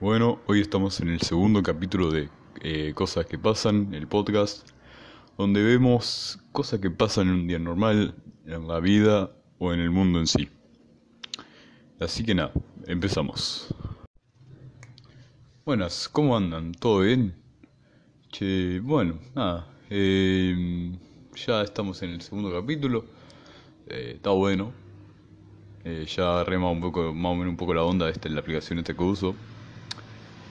Bueno, hoy estamos en el segundo capítulo de eh, Cosas que pasan, el podcast, donde vemos cosas que pasan en un día normal, en la vida o en el mundo en sí. Así que nada, empezamos. Buenas, ¿cómo andan? ¿Todo bien? Che, bueno, nada, eh, ya estamos en el segundo capítulo, eh, está bueno, eh, ya rema un poco, más o menos un poco la onda de la aplicación esta que uso.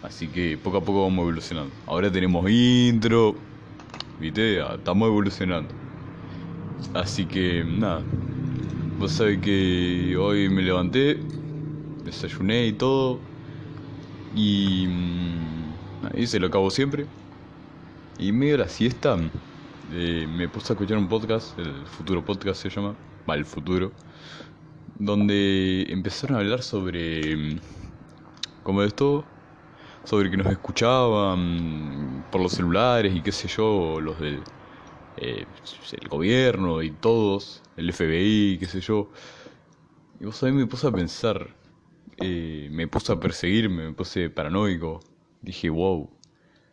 Así que poco a poco vamos evolucionando. Ahora tenemos intro, viste, ah, estamos evolucionando. Así que nada, vos sabés que hoy me levanté, desayuné y todo. Y mm, hice lo hago siempre. Y medio de la siesta eh, me puse a escuchar un podcast, el futuro podcast se llama, va, el futuro, donde empezaron a hablar sobre, mm, como esto, sobre que nos escuchaban por los celulares y qué sé yo, los del eh, gobierno y todos, el FBI, qué sé yo. Y vos sabés, me puse a pensar, eh, me puse a perseguirme, me puse paranoico. Dije, wow,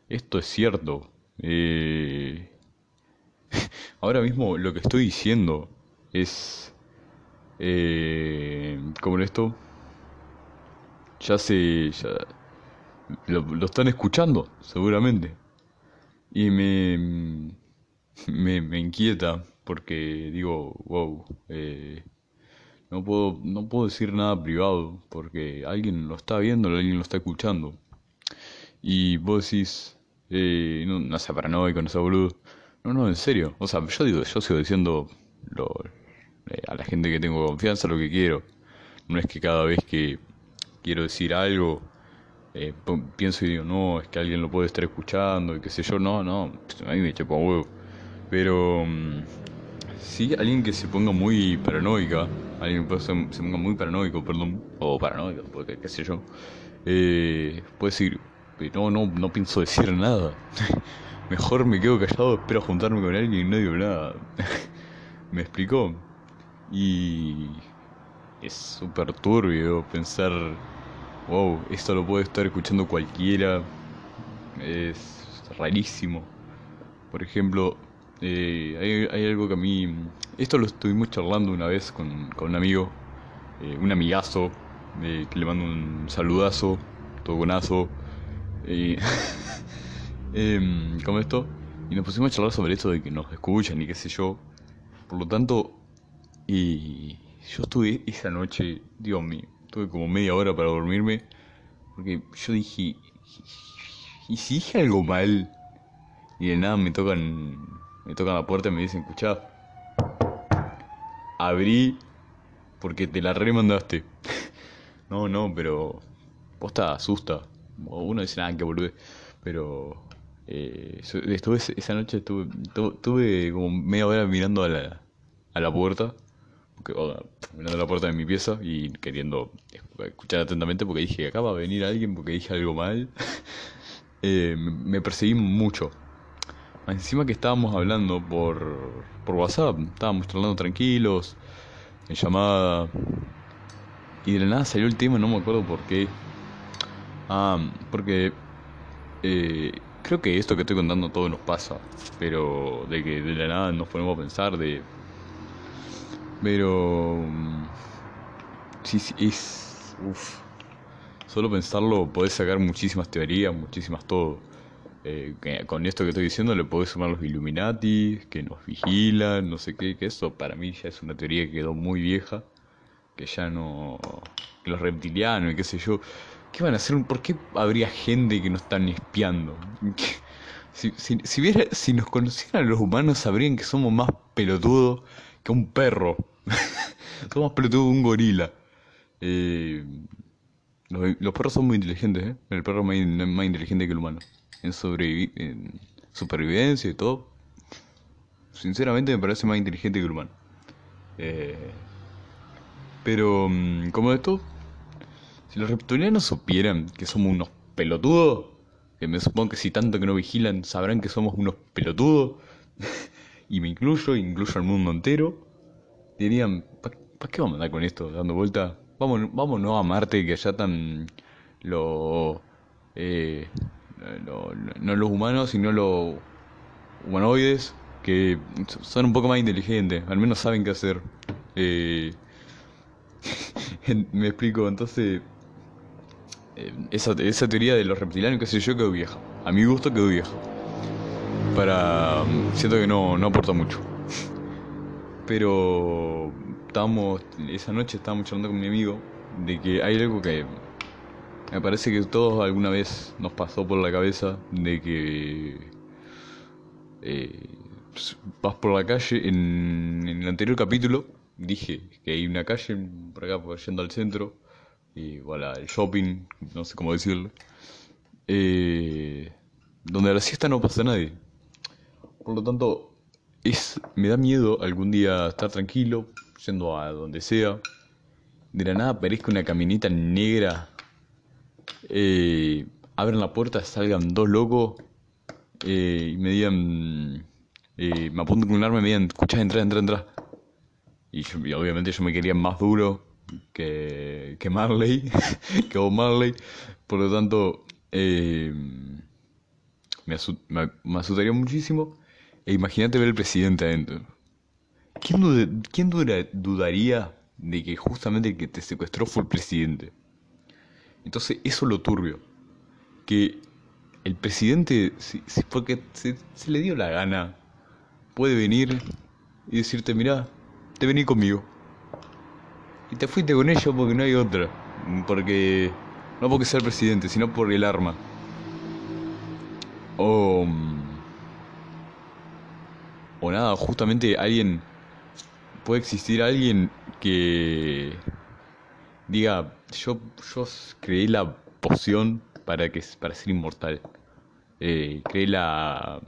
esto es cierto. Eh, ahora mismo lo que estoy diciendo es... Como esto, ya se... Ya, lo, están escuchando, seguramente. Y me, me, me inquieta porque digo, wow, eh, no, puedo, no puedo decir nada privado porque alguien lo está viendo, alguien lo está escuchando. Y vos decís, eh, no, no sea paranoico, no sea boludo. No, no, en serio. O sea, yo digo, yo sigo diciendo lo, eh, a la gente que tengo confianza lo que quiero. No es que cada vez que quiero decir algo eh, pienso y digo, no, es que alguien lo puede estar escuchando y qué sé yo, no, no, a mí me chupa huevo. Pero mm, sí, alguien que se ponga muy paranoica, alguien que se, ponga muy paranoico, perdón, o paranoico, porque qué sé yo, eh, puede decir, no, no, no pienso decir nada. Mejor me quedo callado, espero juntarme con alguien y no digo nada. me explicó. Y es súper turbio pensar wow, esto lo puede estar escuchando cualquiera, es rarísimo. Por ejemplo, eh, hay, algo que a mí, esto lo estuvimos charlando una vez con, con un amigo, eh, un amigazo, eh, que le mando un saludazo, todo conazo, eh, como esto, y nos pusimos a charlar sobre esto de que nos escuchan y qué sé yo. Por lo tanto, y yo estuve esa noche, Dios mío, tuve como media hora para dormirme. Porque yo dije, ¿y si dije algo mal? Y de nada me tocan, me tocan la puerta y me dicen, escuchá, abrí porque te la remandaste. no, no, pero posta asusta. Uno dice, nada, que volver Pero eh, estuve, esa noche estuve, tuve como media hora mirando a la, a la puerta mirando la puerta de mi pieza y queriendo escuchar atentamente porque dije, acá va a venir alguien porque dije algo mal. eh, me perseguí mucho. Encima que estábamos hablando por, por WhatsApp, estábamos charlando tranquilos, en llamada, y de la nada salió el tema, no me acuerdo por qué. Ah, porque eh, creo que esto que estoy contando todo nos pasa, pero de que de la nada nos ponemos a pensar de pero. Mm, sí, sí, es. Uf. Solo pensarlo podés sacar muchísimas teorías, muchísimas todo. Eh, con esto que estoy diciendo le podés sumar los Illuminati, que nos vigilan, no sé qué, que eso para mí ya es una teoría que quedó muy vieja, que ya no... que los reptilianos y qué sé yo, ¿qué van a hacer? ¿Por qué habría gente que nos están espiando? Si, si, si, si nos conocieran los humanos sabrían que somos más pelotudos que un perro. Somos pelotudo un gorila. Eh, los, perros son muy inteligentes, ¿eh? El perro es más, inteligente que el humano. En, en supervivencia y todo. Sinceramente me parece más inteligente que el humano. Eh, pero, mm, como esto, si los reptilianos supieran que somos unos pelotudos, que me supongo que si tanto que no vigilan sabrán que somos unos pelotudos, y me incluyo, incluyo al mundo entero, dirían, ¿para qué vamos a andar con esto dando vuelta? Vamos, vámonos a Marte, que allá tan eh, no, no, los humanos, sino los humanoides, que son un poco más inteligentes, al menos saben qué hacer. Eh, me explico, entonces, eh, esa, esa teoría de los reptilianos, qué sé yo, quedó vieja. A mi gusto quedó vieja. Para. Siento que no, no aporta mucho. Pero. Estábamos. Esa noche estábamos charlando con mi amigo de que hay algo que me parece que todos alguna vez nos pasó por la cabeza de que eh, vas por la calle. En, el anterior capítulo dije que hay una calle por acá yendo al centro y voilà, el shopping, no sé cómo decirlo, eh, donde a la siesta no pasa nadie. Por lo tanto, es, me da miedo algún día estar tranquilo, yendo a donde sea. De la nada aparezca una camioneta negra eh, abren la puerta, salgan dos locos eh, y me digan, eh, me apuntan con un arma y me digan, escuchá, entra, entra, entra. Y, obviamente yo me quería más duro que, que Marley, que Bob Marley. Por lo tanto, eh, me, me, asustaría muchísimo. E imagínate ver el presidente adentro. ¿Quién, dudaría de que justamente el que te secuestró fue el presidente? Entonces, eso es lo turbio. Que el presidente, si, porque se, le dio la gana, puede venir y decirte, mira, te vení conmigo. Y te fuiste con ellos porque no hay otra. Porque, no porque sea el presidente, sino por el arma. O... O nada, justamente alguien... Puede existir alguien que diga, yo, yo creé la poción para, que, para ser inmortal. Eh, creé la,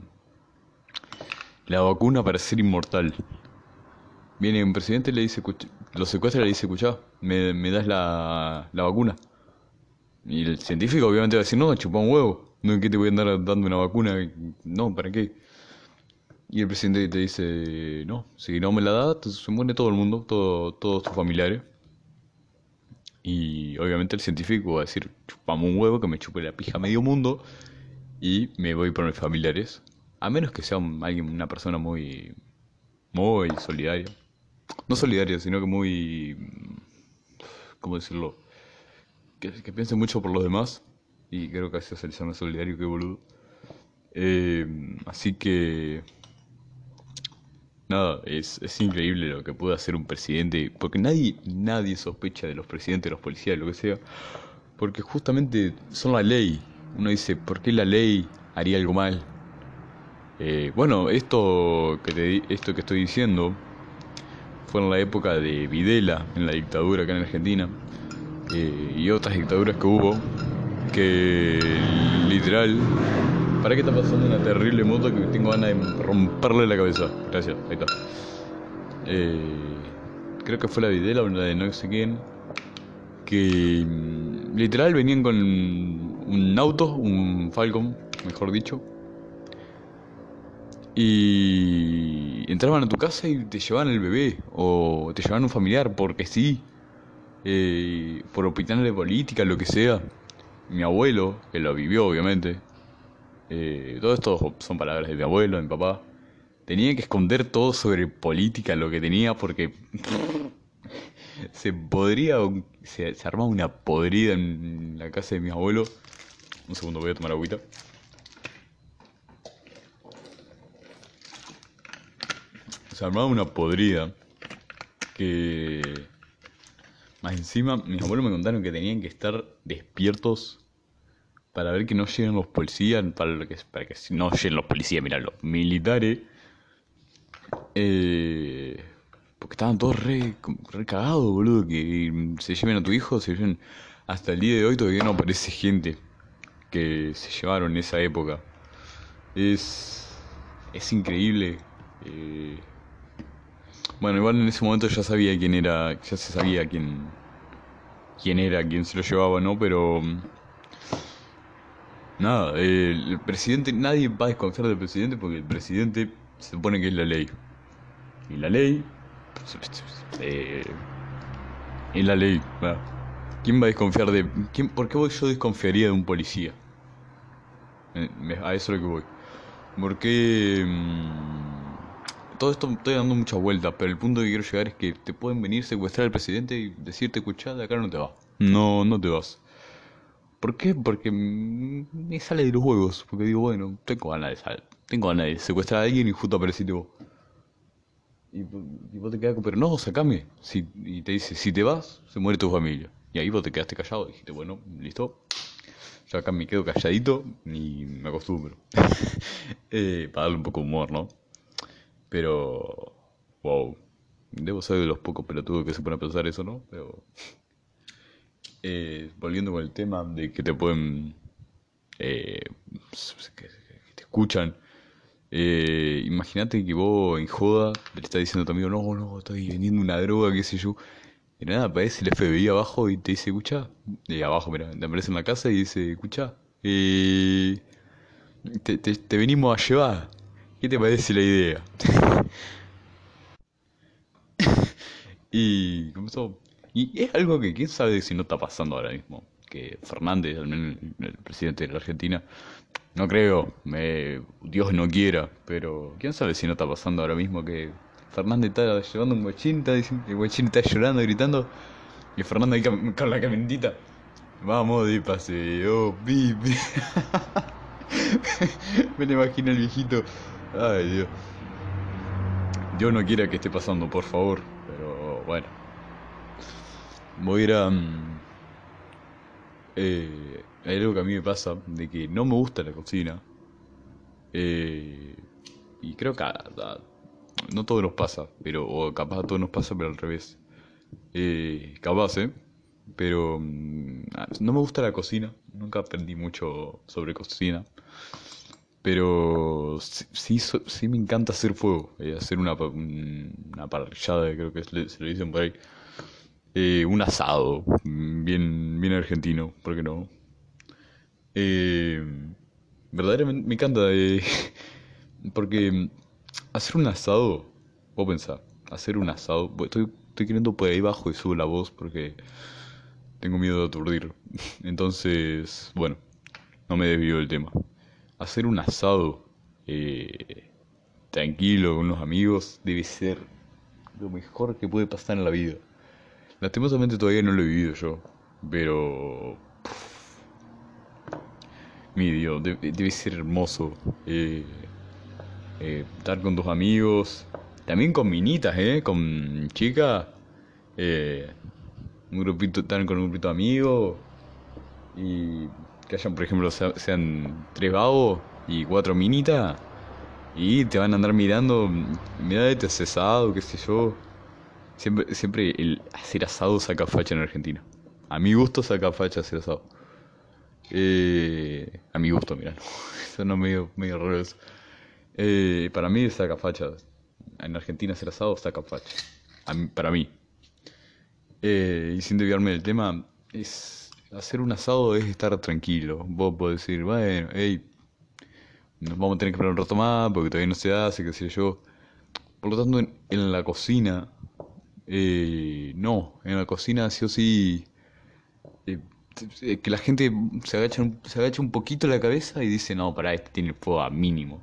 la vacuna para ser inmortal. Viene un presidente le dice, lo secuestra y le dice, escuchá, me, me das la, la vacuna. Y el científico obviamente va a decir, no, chupa un huevo. No, ¿qué te voy a andar dando una vacuna? No, ¿para qué? Y el presidente te dice, no, si no me la das, se muere todo el mundo, todo, todos tus familiares. Y obviamente el científico va a decir, chupamos un huevo que me chupe la pija medio mundo y me voy por mis familiares. A menos que sea alguien, una persona muy, muy solidaria. No solidaria, sino que muy, ¿cómo decirlo? Que, piense mucho por los demás. Y creo que así es el llama solidario, que boludo. Eh, así que Nada, es, es increíble lo que puede hacer un presidente, porque nadie, nadie sospecha de los presidentes, de los policías, lo que sea, porque justamente son la ley. Uno dice, ¿por qué la ley haría algo mal? Eh, bueno, esto que, te, esto que estoy diciendo fue en la época de Videla, en la dictadura acá en Argentina, eh, y otras dictaduras que hubo, que literal ¿Para qué está pasando una terrible moto que tengo ganas de romperle la cabeza? Gracias, ahí está. Eh, creo que fue la Videla o la de no sé quién. Que mm, literal venían con un auto, un Falcon, mejor dicho. Y entraban a tu casa y te llevaban el bebé. O te llevaban un familiar, porque sí. Eh, por opinión de política, lo que sea. Mi abuelo, que lo vivió obviamente, eh, todo esto son palabras de mi abuelo, de mi papá. Tenía que esconder todo sobre política, lo que tenía, porque se podría, se, armaba una podrida en la casa de mis abuelos. Un segundo, voy a tomar agüita. Se armaba una podrida que... Más encima, mis abuelos me contaron que tenían que estar despiertos para ver que no lleguen los policías, para que, para que no lleguen los policías, mira, los militares, eh, porque estaban todos re, cagados, boludo, que se lleven a tu hijo, se lleven... Hasta el día de hoy todavía no aparece gente que se llevaron en esa época. Es, es increíble. Eh, bueno, igual en ese momento ya sabía quién era, ya se sabía quién, quién era, quién se lo llevaba, ¿no? Pero Nada, el presidente, nadie va a desconfiar del presidente porque el presidente se supone que es la ley. Y la ley. Eh, es la ley. ¿Quién va a desconfiar de.? Quién, ¿Por qué yo desconfiaría de un policía? Eh, A eso es lo que voy. Porque... mm, todo esto estoy dando muchas vueltas, pero el punto que quiero llegar es que te pueden venir secuestrar al presidente y decirte, escuchá, de acá no te vas. No, no te vas. ¿Por qué? Porque me sale de los huevos. Porque digo, bueno, tengo ganas de sal- Tengo ganas de secuestrar a alguien y justo apareciste vos. Y, vos te quedas con, pero no, sacame. Si, y te dice, si te vas, se muere tu familia. Y ahí vos te quedaste callado. Dijiste, bueno, listo. Yo acá me quedo calladito y me acostumbro. eh, para darle un poco de humor, ¿no? Pero, wow. Debo ser de los pocos pelotudos que se ponen a pensar eso, ¿no? Pero, eh, volviendo con el tema de que te pueden, eh, que, te escuchan. Eh, imagínate que vos en joda le estás diciendo a tu amigo, no, no, estoy vendiendo una droga, qué sé yo. Y nada, aparece el FBI abajo y te dice, escucha. Y abajo, mira, te aparece en la casa y dice, escucha. Eh, te, te, te venimos a llevar. ¿Qué te parece la idea? Y comenzó. Y es algo que quién sabe si no está pasando ahora mismo. Que Fernández, al menos el, presidente de la Argentina, no creo, me, Dios no quiera, pero quién sabe si no está pasando ahora mismo que Fernández está llevando un guachín, está diciendo- el guachín está llorando, gritando, y Fernando ahí con la camionetita. Vamos de paseo, pipi. Me lo imagino el viejito. Ay, Dios. Dios no quiera que esté pasando, por favor. Pero bueno. Voy a ir a... mm, eh, hay algo que a mí me pasa, de que no me gusta la cocina. Eh, y creo que a, no todos nos pasa, pero o capaz a todos nos pasa, pero al revés. Eh, capaz, ¿eh? Pero mm, no me gusta la cocina, nunca aprendí mucho sobre cocina. Pero sí, sí, sí me encanta hacer fuego, eh, hacer una, una parrillada, creo que se lo dicen por ahí. Eh, un asado, bien, bien argentino, ¿por qué no? Eh, verdaderamente me encanta, eh, porque hacer un asado, vos pensás, hacer un asado, estoy, estoy queriendo por ahí bajo y subo la voz porque tengo miedo de aturdir. Entonces, bueno, no me desvío del tema. Hacer un asado tranquilo con unos amigos debe ser lo mejor que puede pasar en la vida. Lastimosamente todavía no lo he vivido yo, pero mi Dios, de- debe ser hermoso eh, eh, estar con tus amigos, también con minitas, ¿eh? Con chicas, eh, un grupito, estar con un grupito de amigos y que hayan, por ejemplo, sea- sean tres vagos y cuatro minitas y te van a andar mirando, mira este hace asado, qué sé yo. Siempre, siempre el hacer asado saca facha en Argentina. A mi gusto saca facha hacer asado. Eh, a mi gusto, mira, eso no medio, medio raro eso. Eh, para mí saca facha. En Argentina hacer asado saca facha. A para mí. Eh, y sin desviarme del tema, es hacer un asado es estar tranquilo. Vos podés decir, bueno, hey, nos vamos a tener que esperar un rato más porque todavía no se hace, qué sé yo. Por lo tanto, en la cocina, eh, no, en la cocina sí o sí, eh, eh, que la gente se agacha, se agacha un poquito la cabeza y dice, no, pará, este tiene el fuego a mínimo.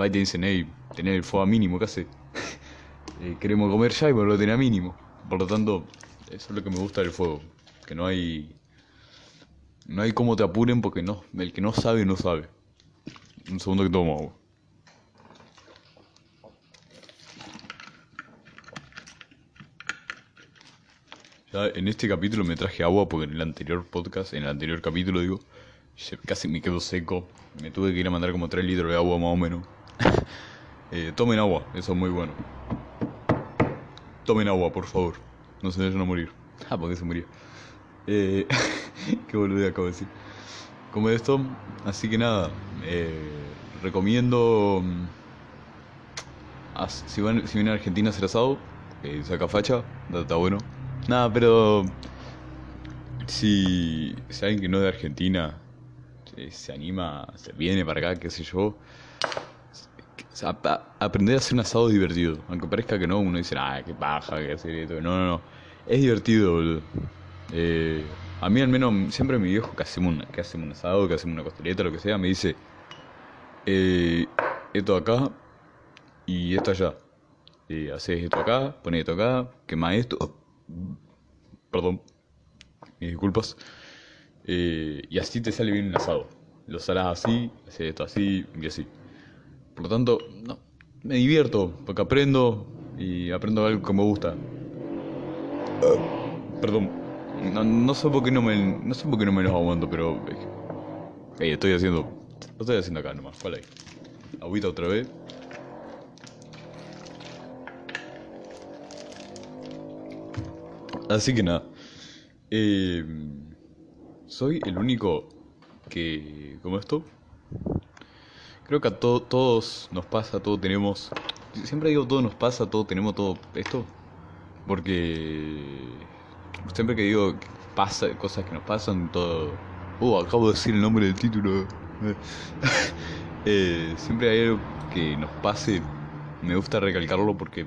Va y te dicen, hey, tener el fuego a mínimo, ¿qué hace? Eh, queremos comer ya y vos lo tenés a mínimo. Por lo tanto, eso es lo que me gusta del fuego, que no hay, no hay cómo te apuren porque no, el que no sabe, no sabe. Un segundo que tomo agua. Ya en este capítulo me traje agua porque en el anterior podcast, en el anterior capítulo digo, casi me quedo seco. Me tuve que ir a mandar como 3 litros de agua más o menos. Eh, tomen agua, eso es muy bueno. Tomen agua, por favor. No se vayan a morir. Ah, porque se murió. Eh, qué boludo acabo de decir. Como esto, así que nada, eh, recomiendo. mm, si, van, si vienen a Argentina a hacer asado, eh, saca facha, está bueno. Nada, pero. Si, si alguien que no es de Argentina eh, se anima, se viene para acá, qué sé yo. aprender a hacer un asado divertido. Aunque parezca que no, uno dice, ah, qué paja, qué hacer esto. No, no, no. Es divertido, boludo. Eh, a mí al menos, siempre mi viejo que hacemos, un, que hacemos un asado, que hacemos una costeleta, lo que sea, me dice, eh, esto acá y esto allá. Eh, haces esto acá, pones esto acá, quema esto. Perdón, disculpas. Eh, y así te sale bien un asado. Lo salás así, haces esto así y así. Por lo tanto, no, me divierto porque aprendo y aprendo algo que me gusta. Perdón, no, no sé por qué no me, no sé por qué no me los aguanto, pero hey, estoy haciendo, lo estoy haciendo acá nomás. ¿Cuál ahí? Agüita otra vez. Así que nada. Eh, soy el único que... ¿Cómo esto? Creo que a todos nos pasa, todos tenemos... Siempre digo todo nos pasa, todos tenemos todo esto. Porque... Siempre que digo pasa, cosas que nos pasan, todo... Uh, acabo de decir el nombre del título. eh, siempre hay algo que nos pase. Me gusta recalcarlo porque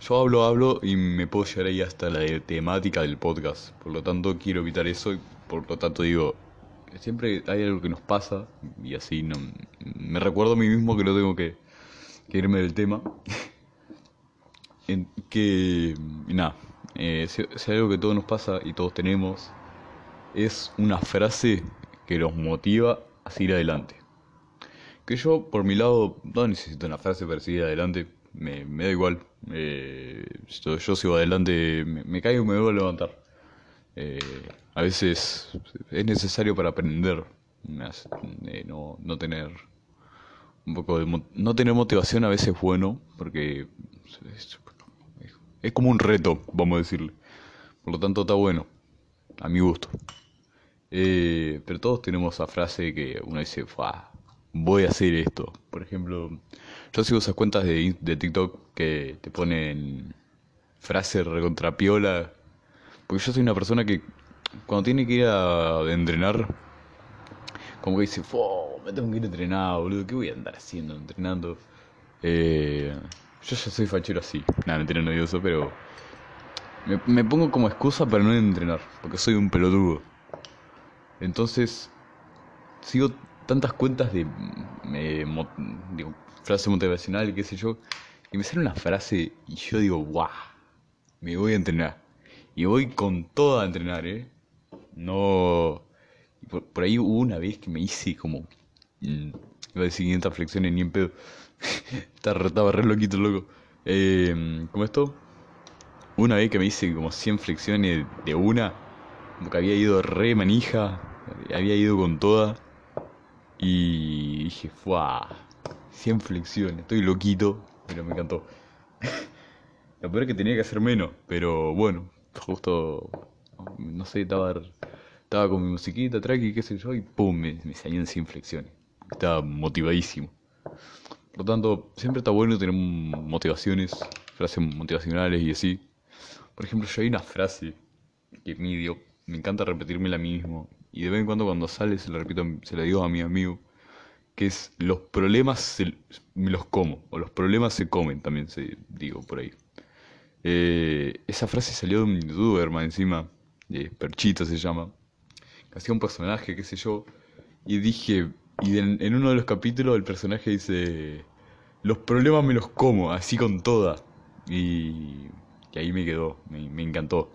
yo hablo, hablo y me puedo llegar ahí hasta la temática del podcast. Por lo tanto, quiero evitar eso y por lo tanto digo, siempre hay algo que nos pasa y así no, me recuerdo a mí mismo que no tengo que, irme del tema. en que, nada, eh, si, hay algo que todos nos pasa y todos tenemos, es una frase que nos motiva a seguir adelante. Que yo, por mi lado, no necesito una frase para seguir adelante me, me da igual. Eh, yo, sigo adelante, me, caigo y me vuelvo a levantar. Eh, a veces es necesario para aprender, eh, no, no tener un poco de no tener motivación a veces es bueno porque es, como un reto, vamos a decirle. Por lo tanto está bueno, a mi gusto. pero todos tenemos esa frase que uno dice, voy a hacer esto. Por ejemplo, yo sigo esas cuentas de, de TikTok que te ponen frases recontrapiola. Porque yo soy una persona que cuando tiene que ir a entrenar, como que dice, me tengo que ir a entrenar, boludo, ¿qué voy a andar haciendo entrenando? Eh, yo ya soy fachero así. Nada, mentira, no digo eso, pero me, pongo como excusa para no entrenar, porque soy un pelotudo. Entonces, sigo tantas cuentas de, eh, digo, frase motivacional, qué sé yo, y me sale una frase y yo digo, guau, me voy a entrenar. Y voy con todo a entrenar, ¿eh? No... Por, ahí hubo una vez que me hice como... Mm, iba a decir 500 flexiones ni en pedo. estaba, re loquito, loco. Eh, ¿Cómo esto? Una vez que me hice como 100 flexiones de una, como que había ido re manija, había ido con toda. Y dije, ¡fuah! 100 flexiones, estoy loquito, pero me encantó. Lo peor es que tenía que hacer menos, pero bueno, justo, no sé, estaba, estaba con mi musiquita, y qué sé yo, y pum, me, me salían 100 flexiones. Estaba motivadísimo. Por lo tanto, siempre está bueno tener motivaciones, frases motivacionales y así. Por ejemplo, yo hay una frase que me dio, me encanta repetirme la mismo y de vez en cuando cuando sale se la repito, se la digo a mi amigo, que es los problemas me los como, o los problemas se comen, también se digo por ahí. Eh, esa frase salió de un youtuber, más encima, de Perchito se llama, que hacía un personaje, qué sé yo, y dije, y en, uno de los capítulos el personaje dice, los problemas me los como, así con toda. Y, y ahí me quedó, me, me encantó.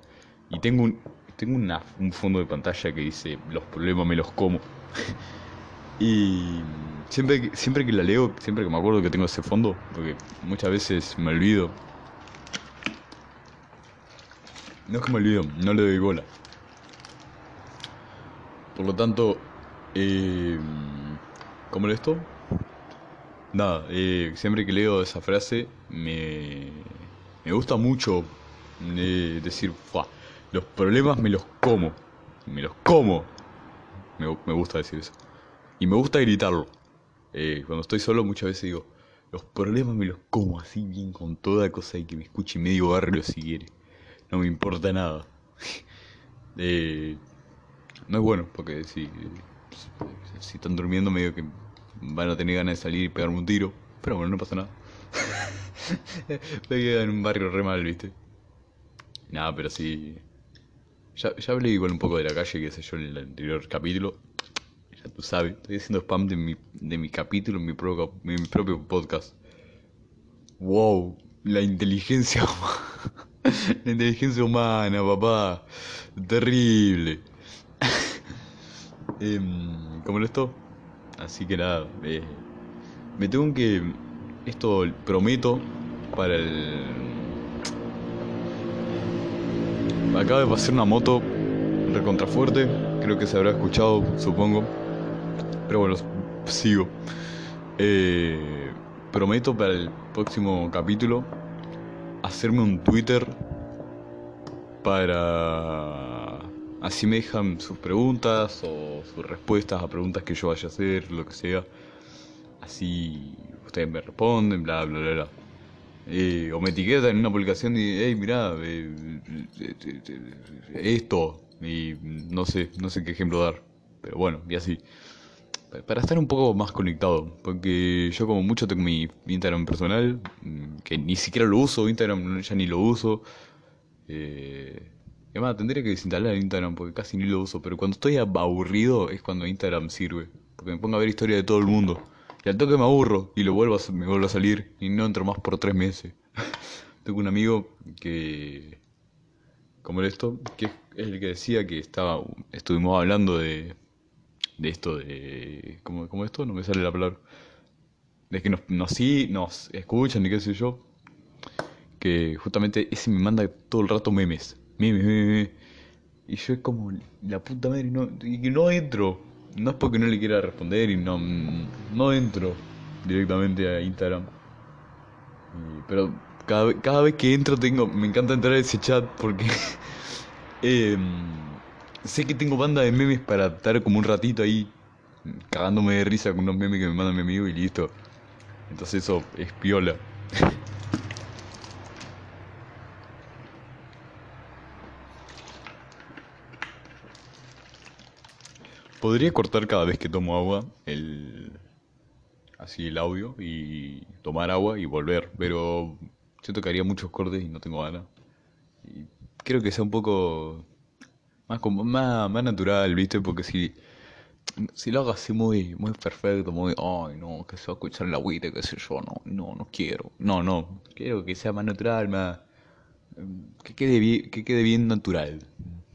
Y tengo un, tengo una, un fondo de pantalla que dice, los problemas me los como. y siempre, siempre que la leo, siempre que me acuerdo que tengo ese fondo, porque muchas veces me olvido. No es que me olvido, no le doy bola. Por lo tanto, eh, ¿cómo lo esto? Nada, eh, siempre que leo esa frase me, me gusta mucho eh, decir, los problemas me los como. Me los como. Me, gusta decir eso. Y me gusta gritarlo. Eh, cuando estoy solo muchas veces digo, los problemas me los como así bien con toda cosa y que me escuche medio barrio si quiere. No me importa nada. Eh, no es bueno porque si, si están durmiendo medio que van a tener ganas de salir y pegarme un tiro. Pero bueno, no pasa nada. me queda en un barrio re mal, viste. Nada, pero sí. Ya, ya hablé igual un poco de la calle, que sé yo, en el anterior capítulo. Ya tú sabes, estoy haciendo spam de mi, de mi capítulo en mi, pro- mi propio podcast. Wow, la inteligencia humana. La inteligencia humana, papá. Terrible. Em, ¿Cómo lo esto? Así que nada, eh, me tengo que... Esto prometo para el... Acaba de pasar una moto recontrafuerte, creo que se habrá escuchado, supongo. Pero bueno, sigo. Eh, prometo para el próximo capítulo hacerme un Twitter para... Así me dejan sus preguntas o sus respuestas a preguntas que yo vaya a hacer, lo que sea. Así ustedes me responden, bla, bla, bla, bla. Eh, o me etiquetan en una publicación y, hey, mirá, eh, eh, esto, y no sé, no sé qué ejemplo dar. Pero bueno, y así. Pa- Para estar un poco más conectado, porque yo como mucho tengo mi Instagram personal, mm, que ni siquiera lo uso, Instagram ya ni lo uso. Eh, además, tendría que desinstalar Instagram porque casi ni lo uso, pero cuando estoy aburrido es cuando Instagram sirve, porque me pongo a ver historia de todo el mundo. Y al toque me aburro y lo vuelvo a, me vuelvo a salir y no entro más por tres meses. Tengo un amigo que, como esto, que es el que decía que estaba, estuvimos hablando de, de esto de, ¿cómo, cómo esto? No me sale la palabra. De que nos, nos sí, nos escuchan y qué sé yo. Que justamente ese me manda todo el rato memes. Memes, memes. Y yo es como, la puta madre, no, y no entro. No es porque no le quiera responder y no, no entro directamente a Instagram. Pero cada, cada vez que entro tengo, me encanta entrar a ese chat porque em, sé que tengo banda de memes para estar como un ratito ahí cagándome de risa con unos memes que me manda mi amigo y listo. Entonces eso es piola. Podría cortar cada vez que tomo agua el así el audio y tomar agua y volver, pero que haría muchos cortes y no tengo ganas. Y creo que sea un poco más como más, más natural, ¿viste? Porque si si lo hago así muy muy perfecto, muy ay, no, que se va a escuchar la agüita, qué sé yo, no, no, no quiero. No, no, quiero que sea más natural, más que quede bien, que quede bien natural.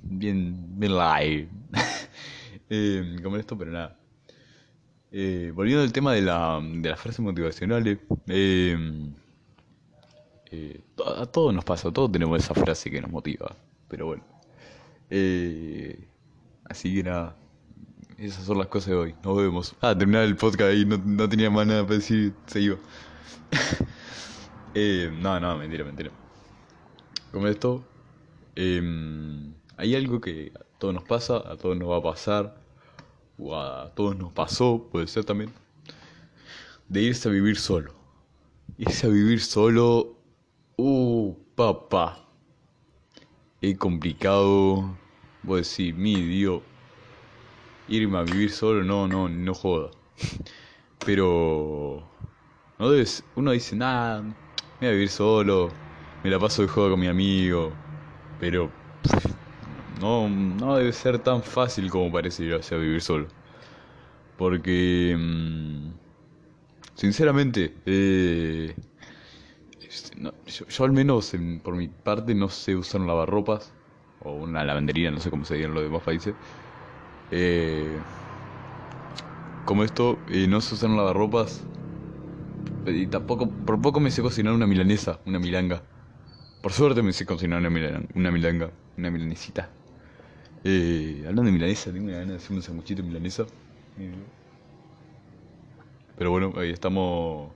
Bien, bien live. eh, como esto, pero nada. Eh, volviendo al tema de la, de las frases motivacionales. eh, eh, a todos nos pasa, todos tenemos esa frase que nos motiva. Pero bueno. Eh, así que nada. Esas son las cosas de hoy. Nos vemos. Ah, terminar el podcast ahí. No, no tenía más nada para decir. Se iba. Eh, no, no, mentira, mentira. Como esto, em, hay algo que a todos nos pasa, a todos nos va a pasar, o a todos nos pasó, puede ser también, de irse a vivir solo. Irse a vivir solo, uh, papá, es complicado, voy a decir, mi Dios, irme a vivir solo, no, no, no joda. Pero, no debes, uno dice, nada, me voy a vivir solo, me la paso de juego con mi amigo, pero no, no debe ser tan fácil como parece irse a vivir solo. Porque, mm, sinceramente, eh, no, yo, yo al menos en- por mi parte no sé usar un lavarropas o una lavandería, no sé cómo se diría en los demás países. Eh, como esto, eh, no sé usar un lavarropas y tampoco, por poco me sé cocinar una milanesa, una milanga. Por suerte me sé cocinar una milanga, una milanga, una milanesita. Eh, hablando de milanesa, tengo una ganas de hacer un sanguchito de milanesa. Pero bueno, ahí estamos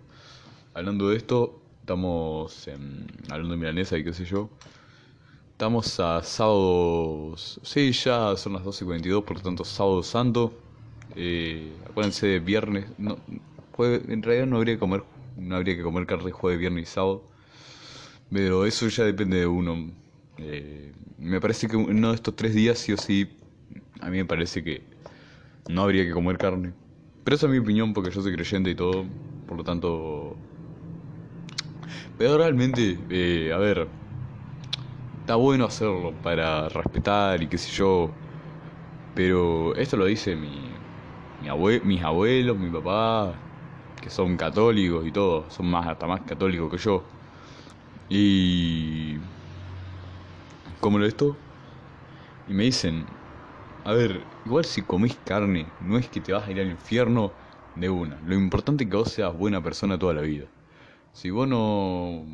hablando de esto. Estamos em, hablando de milanesa y qué sé yo. Estamos a sábados. Sí, ya son las 12.42, por lo tanto, sábado santo. Eh, acuérdense de viernes. No, jue- en realidad no habría que comer, no habría que comer carne jueves, viernes y sábado. Pero eso ya depende de uno. Eh, me parece que uno de estos tres días, sí o sí, a mí me parece que no habría que comer carne. Pero esa es mi opinión porque yo soy creyente y todo. Por lo tanto... Pero realmente, eh, a ver, está bueno hacerlo para respetar y qué sé yo. Pero esto lo dice mi, mi mis abuelos, mi papá, que son católicos y todo, son más hasta más católicos que yo. Y como lo esto y me dicen, a ver, igual si comés carne, no es que te vas a ir al infierno de una. Lo importante es que vos seas buena persona toda la vida. Si vos no...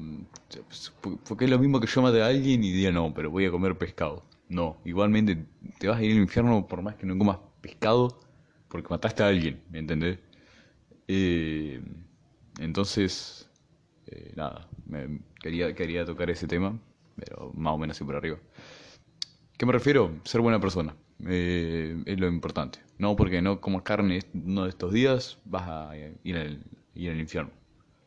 Porque es lo mismo que yo mate a alguien y diga, no, pero voy a comer pescado. No, igualmente te vas a ir al infierno por más que no comas pescado porque mataste a alguien, ¿me entendés? Eh, entonces, eh, nada, me, quería, quería tocar ese tema, pero más o menos así por arriba. ¿Qué me refiero? Ser buena persona. Eh, es lo importante. No porque no comas carne uno de estos días vas a ir al, ir al infierno.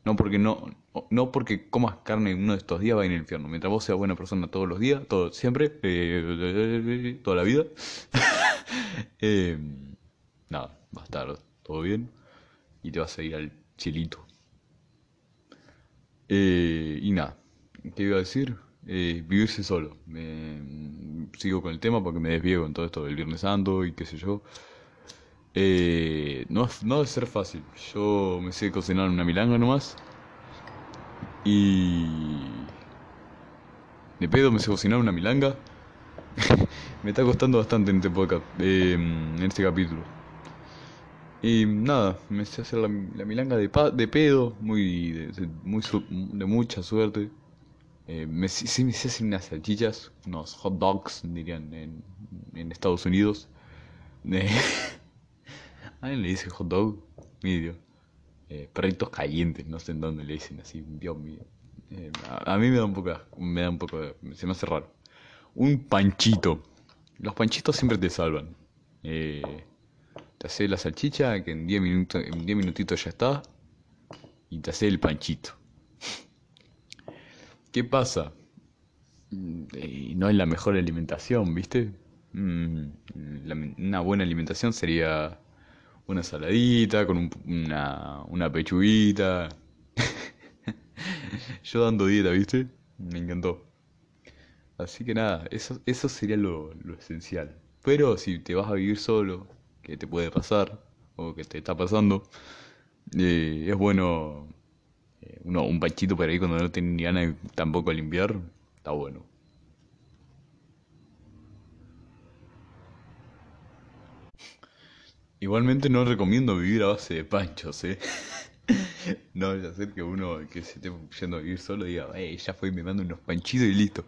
No porque no, no porque comas carne uno de estos días vas a ir al infierno. Mientras vos seas buena persona todos los días, todo, siempre, eh, toda la vida, eh, nada, va a estar todo bien y te vas a ir al chilito. y nada, ¿qué iba a decir? eh, vivirse solo. Sigo con el tema porque me desvío con todo esto del Viernes Santo y qué sé yo. Eh, no, no debe ser fácil. Yo me sé cocinar una milanga nomás. Y... De pedo me sé cocinar una milanga. me está costando bastante en este podcast, eh, en este capítulo. Y nada, me sé hacer la, milanga de, de pedo, muy, de, muy, de mucha suerte. Eh, me, sí me hacen unas salchichas, unos hot dogs, dirían en, en Estados Unidos. Eh, ¿Alguien le dice hot dog? Medio. Eh, perritos calientes, no sé en dónde le dicen así, Dios mío. Eh, a, mí me da un poco, me da un poco, se me hace raro. Un panchito. Los panchitos siempre te salvan. Eh, te hace la salchicha, que en 10 minutos, en 10 minutitos ya está, y te hace el panchito. ¿Qué pasa? Mm, no es la mejor alimentación, ¿viste? Mm, una buena alimentación sería una saladita con una, una pechuguita. Yo dando dieta, ¿viste? Me encantó. Así que nada, eso, eso sería lo, esencial. Pero si te vas a vivir solo, que te puede pasar, o que te está pasando, eh, es bueno uno, un panchito por ahí cuando no tiene ni ganas tampoco limpiar, está bueno. Igualmente no recomiendo vivir a base de panchos, ¿eh? no vaya a ser que uno que se esté yendo a vivir solo diga, eh, ya fue me mando unos panchitos y listo.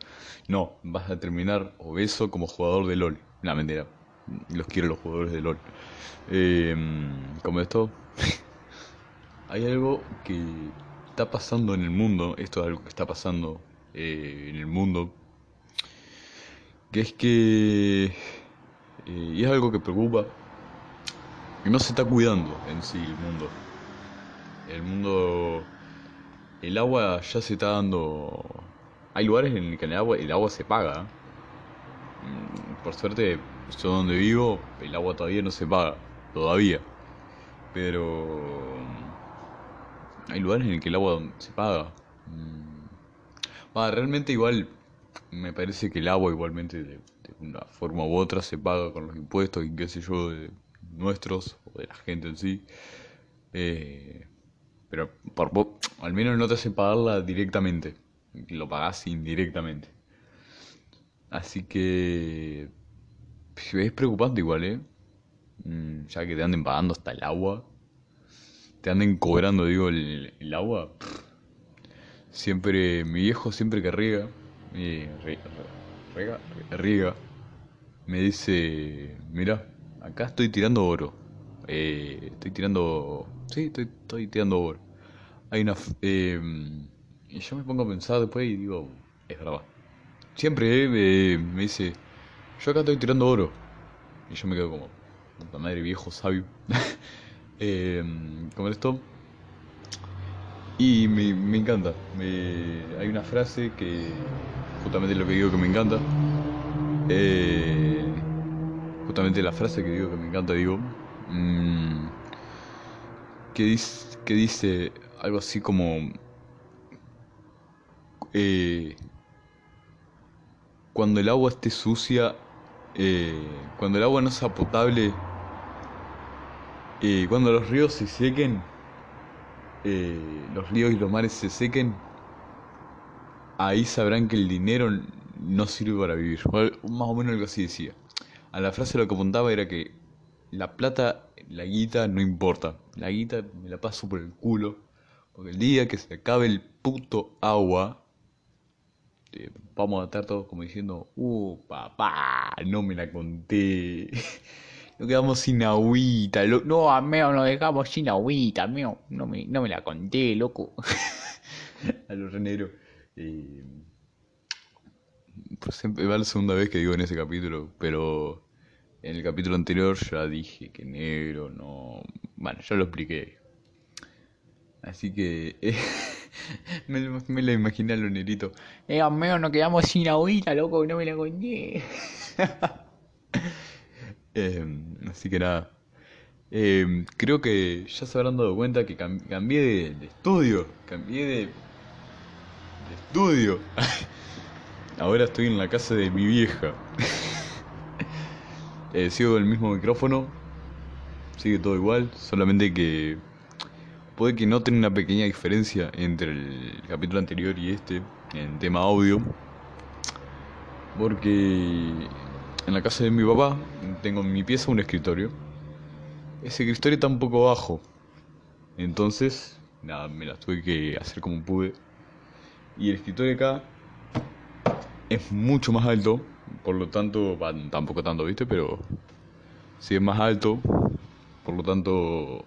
No, vas a terminar obeso como jugador de LOL. La mentira. Los quiero los jugadores de LOL. Eh, como esto, hay algo que está pasando en el mundo, esto es algo que está pasando eh, en el mundo, que es que, eh, y es algo que preocupa, que no se está cuidando en sí el mundo. El mundo, el agua ya se está dando, hay lugares en los que el agua, el agua se paga. Mm, por suerte, yo donde vivo, el agua todavía no se paga, todavía. Pero hay lugares en el que el agua se paga. Mm. realmente igual me parece que el agua igualmente de, una forma u otra se paga con los impuestos y qué sé yo de nuestros o de la gente en sí. Eh, pero por, al menos no te hacen pagarla directamente, lo pagás indirectamente. Así que es preocupante igual, ¿eh? Mm, ya que te anden pagando hasta el agua te anden cobrando, digo, el, agua. Siempre, mi viejo siempre que riega, riega, me dice, mira, acá estoy tirando oro. Eh, estoy tirando, sí, estoy, tirando oro. Hay una, eh, y yo me pongo a pensar después y digo, es verdad. Siempre eh, me dice, yo acá estoy tirando oro. Y yo me quedo como, puta madre, viejo sabio. eh, como esto. Y me, me encanta. hay una frase que justamente lo que digo que me encanta. Eh, justamente la frase que digo que me encanta, digo. Mm, que, dice, que dice algo así como... Eh, cuando el agua esté sucia, eh, cuando el agua no sea potable, eh, cuando los ríos se sequen, los ríos y los mares se sequen, ahí sabrán que el dinero no sirve para vivir. Más o menos algo así decía. A la frase lo que apuntaba era que la plata, la guita no importa. La guita me la paso por el culo. Porque el día que se acabe el puto agua, vamos a estar todos como diciendo, uh, papá, no me la conté. Nos quedamos sin agüita. No, a nos dejamos sin agüita, No me, no me la conté, loco. a los reneros. Eh, va la segunda vez que digo en ese capítulo, pero en el capítulo anterior ya dije que negro no. Bueno, ya lo expliqué. Así que me, me, lo imaginé a los negritos. Eh, amigo, nos quedamos sin agüita, loco, no me la conté. Em, así que nada. Em, creo que ya se habrán dado cuenta que cambié de, estudio. Cambié de, de estudio. Ahora estoy en la casa de mi vieja. eh, sigo el mismo micrófono. Sigue todo igual. Solamente que puede que noten una pequeña diferencia entre el capítulo anterior y este en tema audio. Porque en la casa de mi papá tengo en mi pieza un escritorio. Ese escritorio está un poco bajo. Entonces, nada, me las tuve que hacer como pude. Y el escritorio acá es mucho más alto. Por lo tanto, tampoco tanto, ¿viste? Pero si es más alto. Por lo tanto,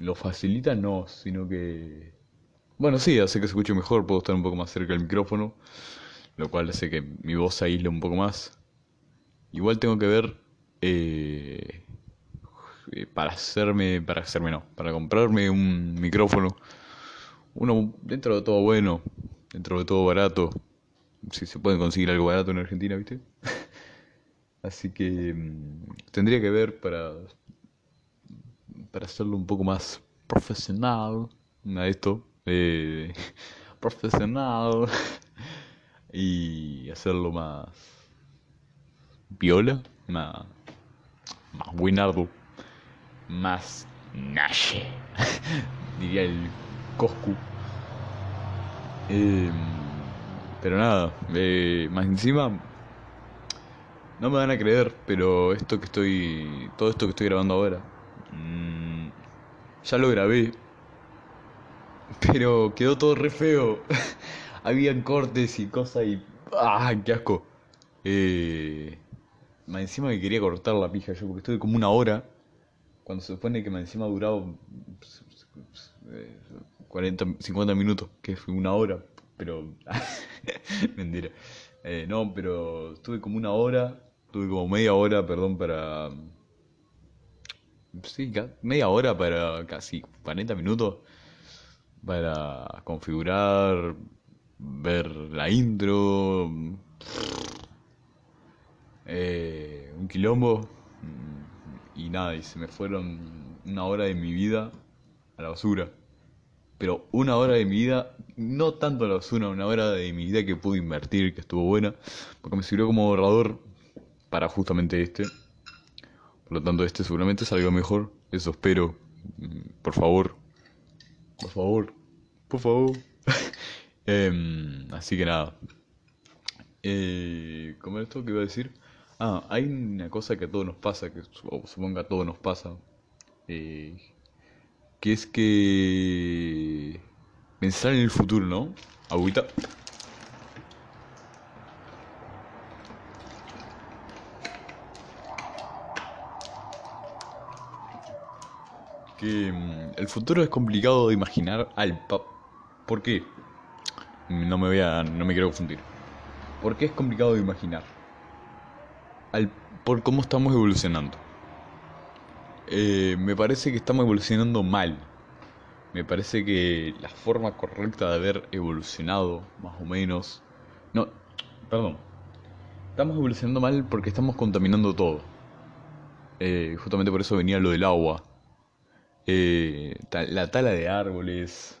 lo facilita no, sino que... Bueno, sí, hace que se escuche mejor, puedo estar un poco más cerca del micrófono lo cual hace que mi voz se aísle un poco más. Igual tengo que ver eh, para hacerme, para hacerme no, para comprarme un micrófono, uno dentro de todo bueno, dentro de todo barato, si se puede conseguir algo barato en Argentina, ¿viste? Así que mm, tendría que ver para para hacerlo un poco más profesional a esto, eh, profesional y hacerlo más viola, más, más winardo, más Nashe, diría el Coscu. Em, pero nada, eh, más encima, no me van a creer, pero esto que estoy, todo esto que estoy grabando ahora, mm, ya lo grabé, pero quedó todo re feo. habían cortes y cosas y. ¡Ah, qué asco! Eh, más encima que quería cortar la pija yo, porque estuve como una hora. Cuando se supone que más encima duraba 40, 50 minutos, que fue una hora, pero. Mentira. Eh, no, pero estuve como una hora, tuve como media hora, perdón, para. Sí, media hora para casi 40 minutos para configurar, ver la intro, eh, un quilombo mm, y nada, y se me fueron una hora de mi vida a la basura. Pero una hora de mi vida, no tanto la basura, una hora de mi vida que pude invertir, que estuvo buena, porque me sirvió como borrador para justamente este. Por lo tanto, este seguramente salga mejor, eso espero. Mm, por favor, por favor, por favor. Em, así que nada. Eh, ¿Cómo esto que iba a decir? Ah, hay una cosa que a todos nos pasa, que supongo a todos nos pasa, eh, que es que pensar en el futuro, ¿no? Agüita. Que mm, el futuro es complicado de imaginar al pap. ¿Por qué? no me voy a, no me quiero confundir. Porque es complicado de imaginar. Al, por cómo estamos evolucionando. Eh, me parece que estamos evolucionando mal. Me parece que la forma correcta de haber evolucionado, más o menos. No, perdón. Estamos evolucionando mal porque estamos contaminando todo. Eh, justamente por eso venía lo del agua. Eh, la tala de árboles.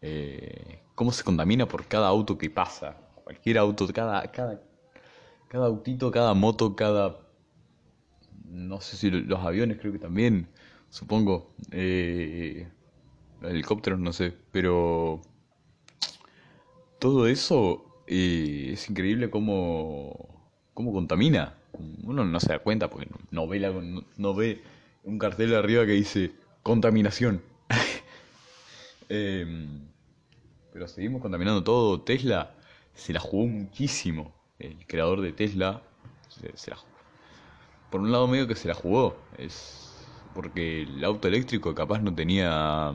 Eh, cómo se contamina por cada auto que pasa. Cualquier auto, cada, cada, cada autito, cada moto, cada no sé si los aviones creo que también, supongo. Eh, helicópteros, no sé, pero todo eso eh, es increíble cómo, cómo contamina. Uno no se da cuenta porque no ve, no, ve un cartel arriba que dice contaminación. Em, pero seguimos contaminando todo. Tesla se la jugó muchísimo. El creador de Tesla se, la jugó. Por un lado medio que se la jugó. Es porque el auto eléctrico capaz no tenía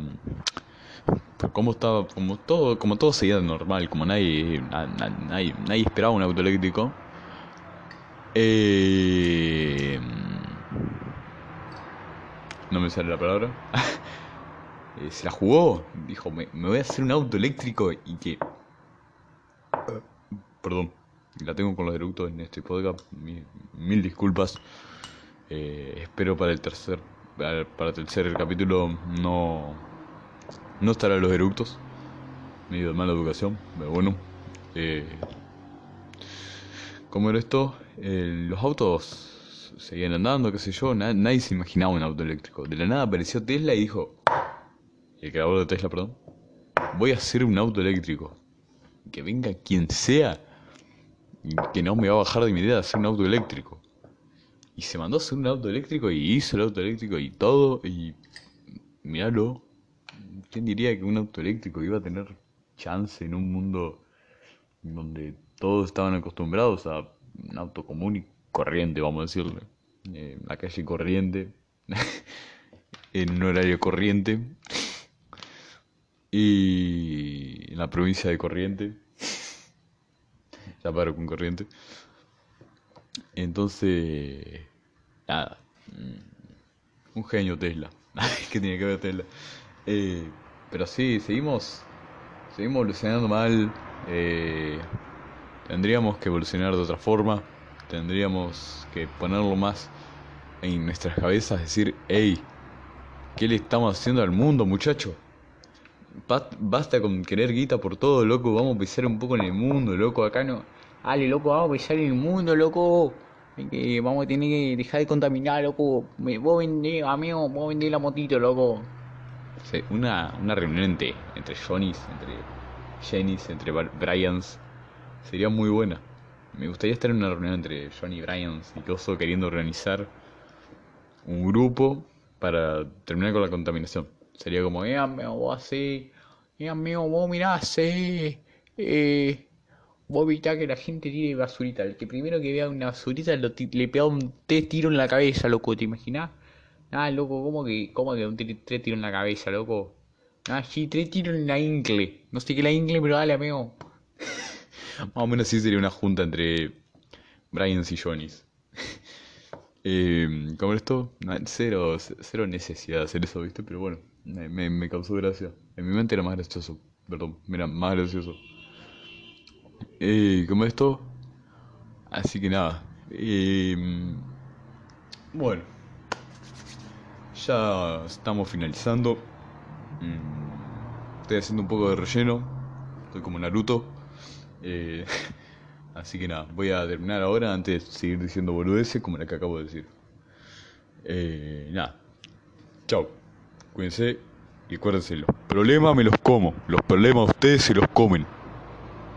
como estaba como todo como todo seguía normal como nadie nadie, nadie esperaba un auto eléctrico eh, no me sale la palabra eh, se la jugó dijo me, voy a hacer un auto eléctrico y que perdón la tengo con los eructos en este podcast mil, disculpas eh, espero para el tercer para el tercer capítulo no no estará los eructos, medio de mala educación, pero bueno. Eh, ¿Cómo era esto? Eh, los autos seguían andando, qué sé yo, nadie se imaginaba un auto eléctrico. De la nada apareció Tesla y dijo, el creador de Tesla, perdón, voy a hacer un auto eléctrico. Que venga quien sea, que no me va a bajar de mi idea de hacer un auto eléctrico. Y se mandó a hacer un auto eléctrico y hizo el auto eléctrico y todo, y míralo, ¿Quién diría que un auto eléctrico iba a tener chance en un mundo donde todos estaban acostumbrados a un auto común y corriente, vamos a decirle? Eh, la calle corriente, en un horario corriente, y en la provincia de Corriente, ya paro con Corriente. Entonces, nada, mm, un genio Tesla. ¿Qué tiene que ver Tesla? Eh, pero sí, seguimos, seguimos evolucionando mal. Eh, tendríamos que evolucionar de otra forma. Tendríamos que ponerlo más en nuestras cabezas. Decir, hey, ¿qué le estamos haciendo al mundo, muchacho? Basta con querer guita por todo, loco. Vamos a pisar un poco en el mundo, loco. Acá no. Ale, loco, vamos a en el mundo, loco. Que vamos a tener que dejar de contaminar, loco. Vos vendés, amigo, vos vendés la motito, loco una, una reunión entre, entre Johnnys, entre Jennys, entre Bryans, sería muy buena. Me gustaría estar en una reunión entre Johnny Bryans y Coso queriendo organizar un grupo para terminar con la contaminación. Sería como, eh, amigo, vos así, eh, amigo, vos mirá así, eh, vos evitá que la gente tire basurita. El que primero que vea una basurita le pega un té tiro en la cabeza, loco, ¿te imaginas? Ah, loco, ¿cómo que, cómo que un tres tiro en la cabeza, loco? Ah, sí, tres tiros en la ingle. No sé qué la ingle, pero dale, amigo. Más o menos así sería una junta entre Bryans y Johnnys. eh, ¿Cómo esto? Cero, cero necesidad de hacer eso, ¿viste? Pero bueno, me, me, causó gracia. En mi mente era más gracioso. Perdón, mira, más gracioso. Eh, ¿Cómo esto? Así que nada. Eh, bueno ya estamos finalizando. Mm, estoy haciendo un poco de relleno. Estoy como Naruto. Eh, así que nada, voy a terminar ahora antes de seguir diciendo boludeces como la que acabo de decir. Eh, nada. Chao. Cuídense y acuérdense, los problemas me los como. Los problemas ustedes se los comen.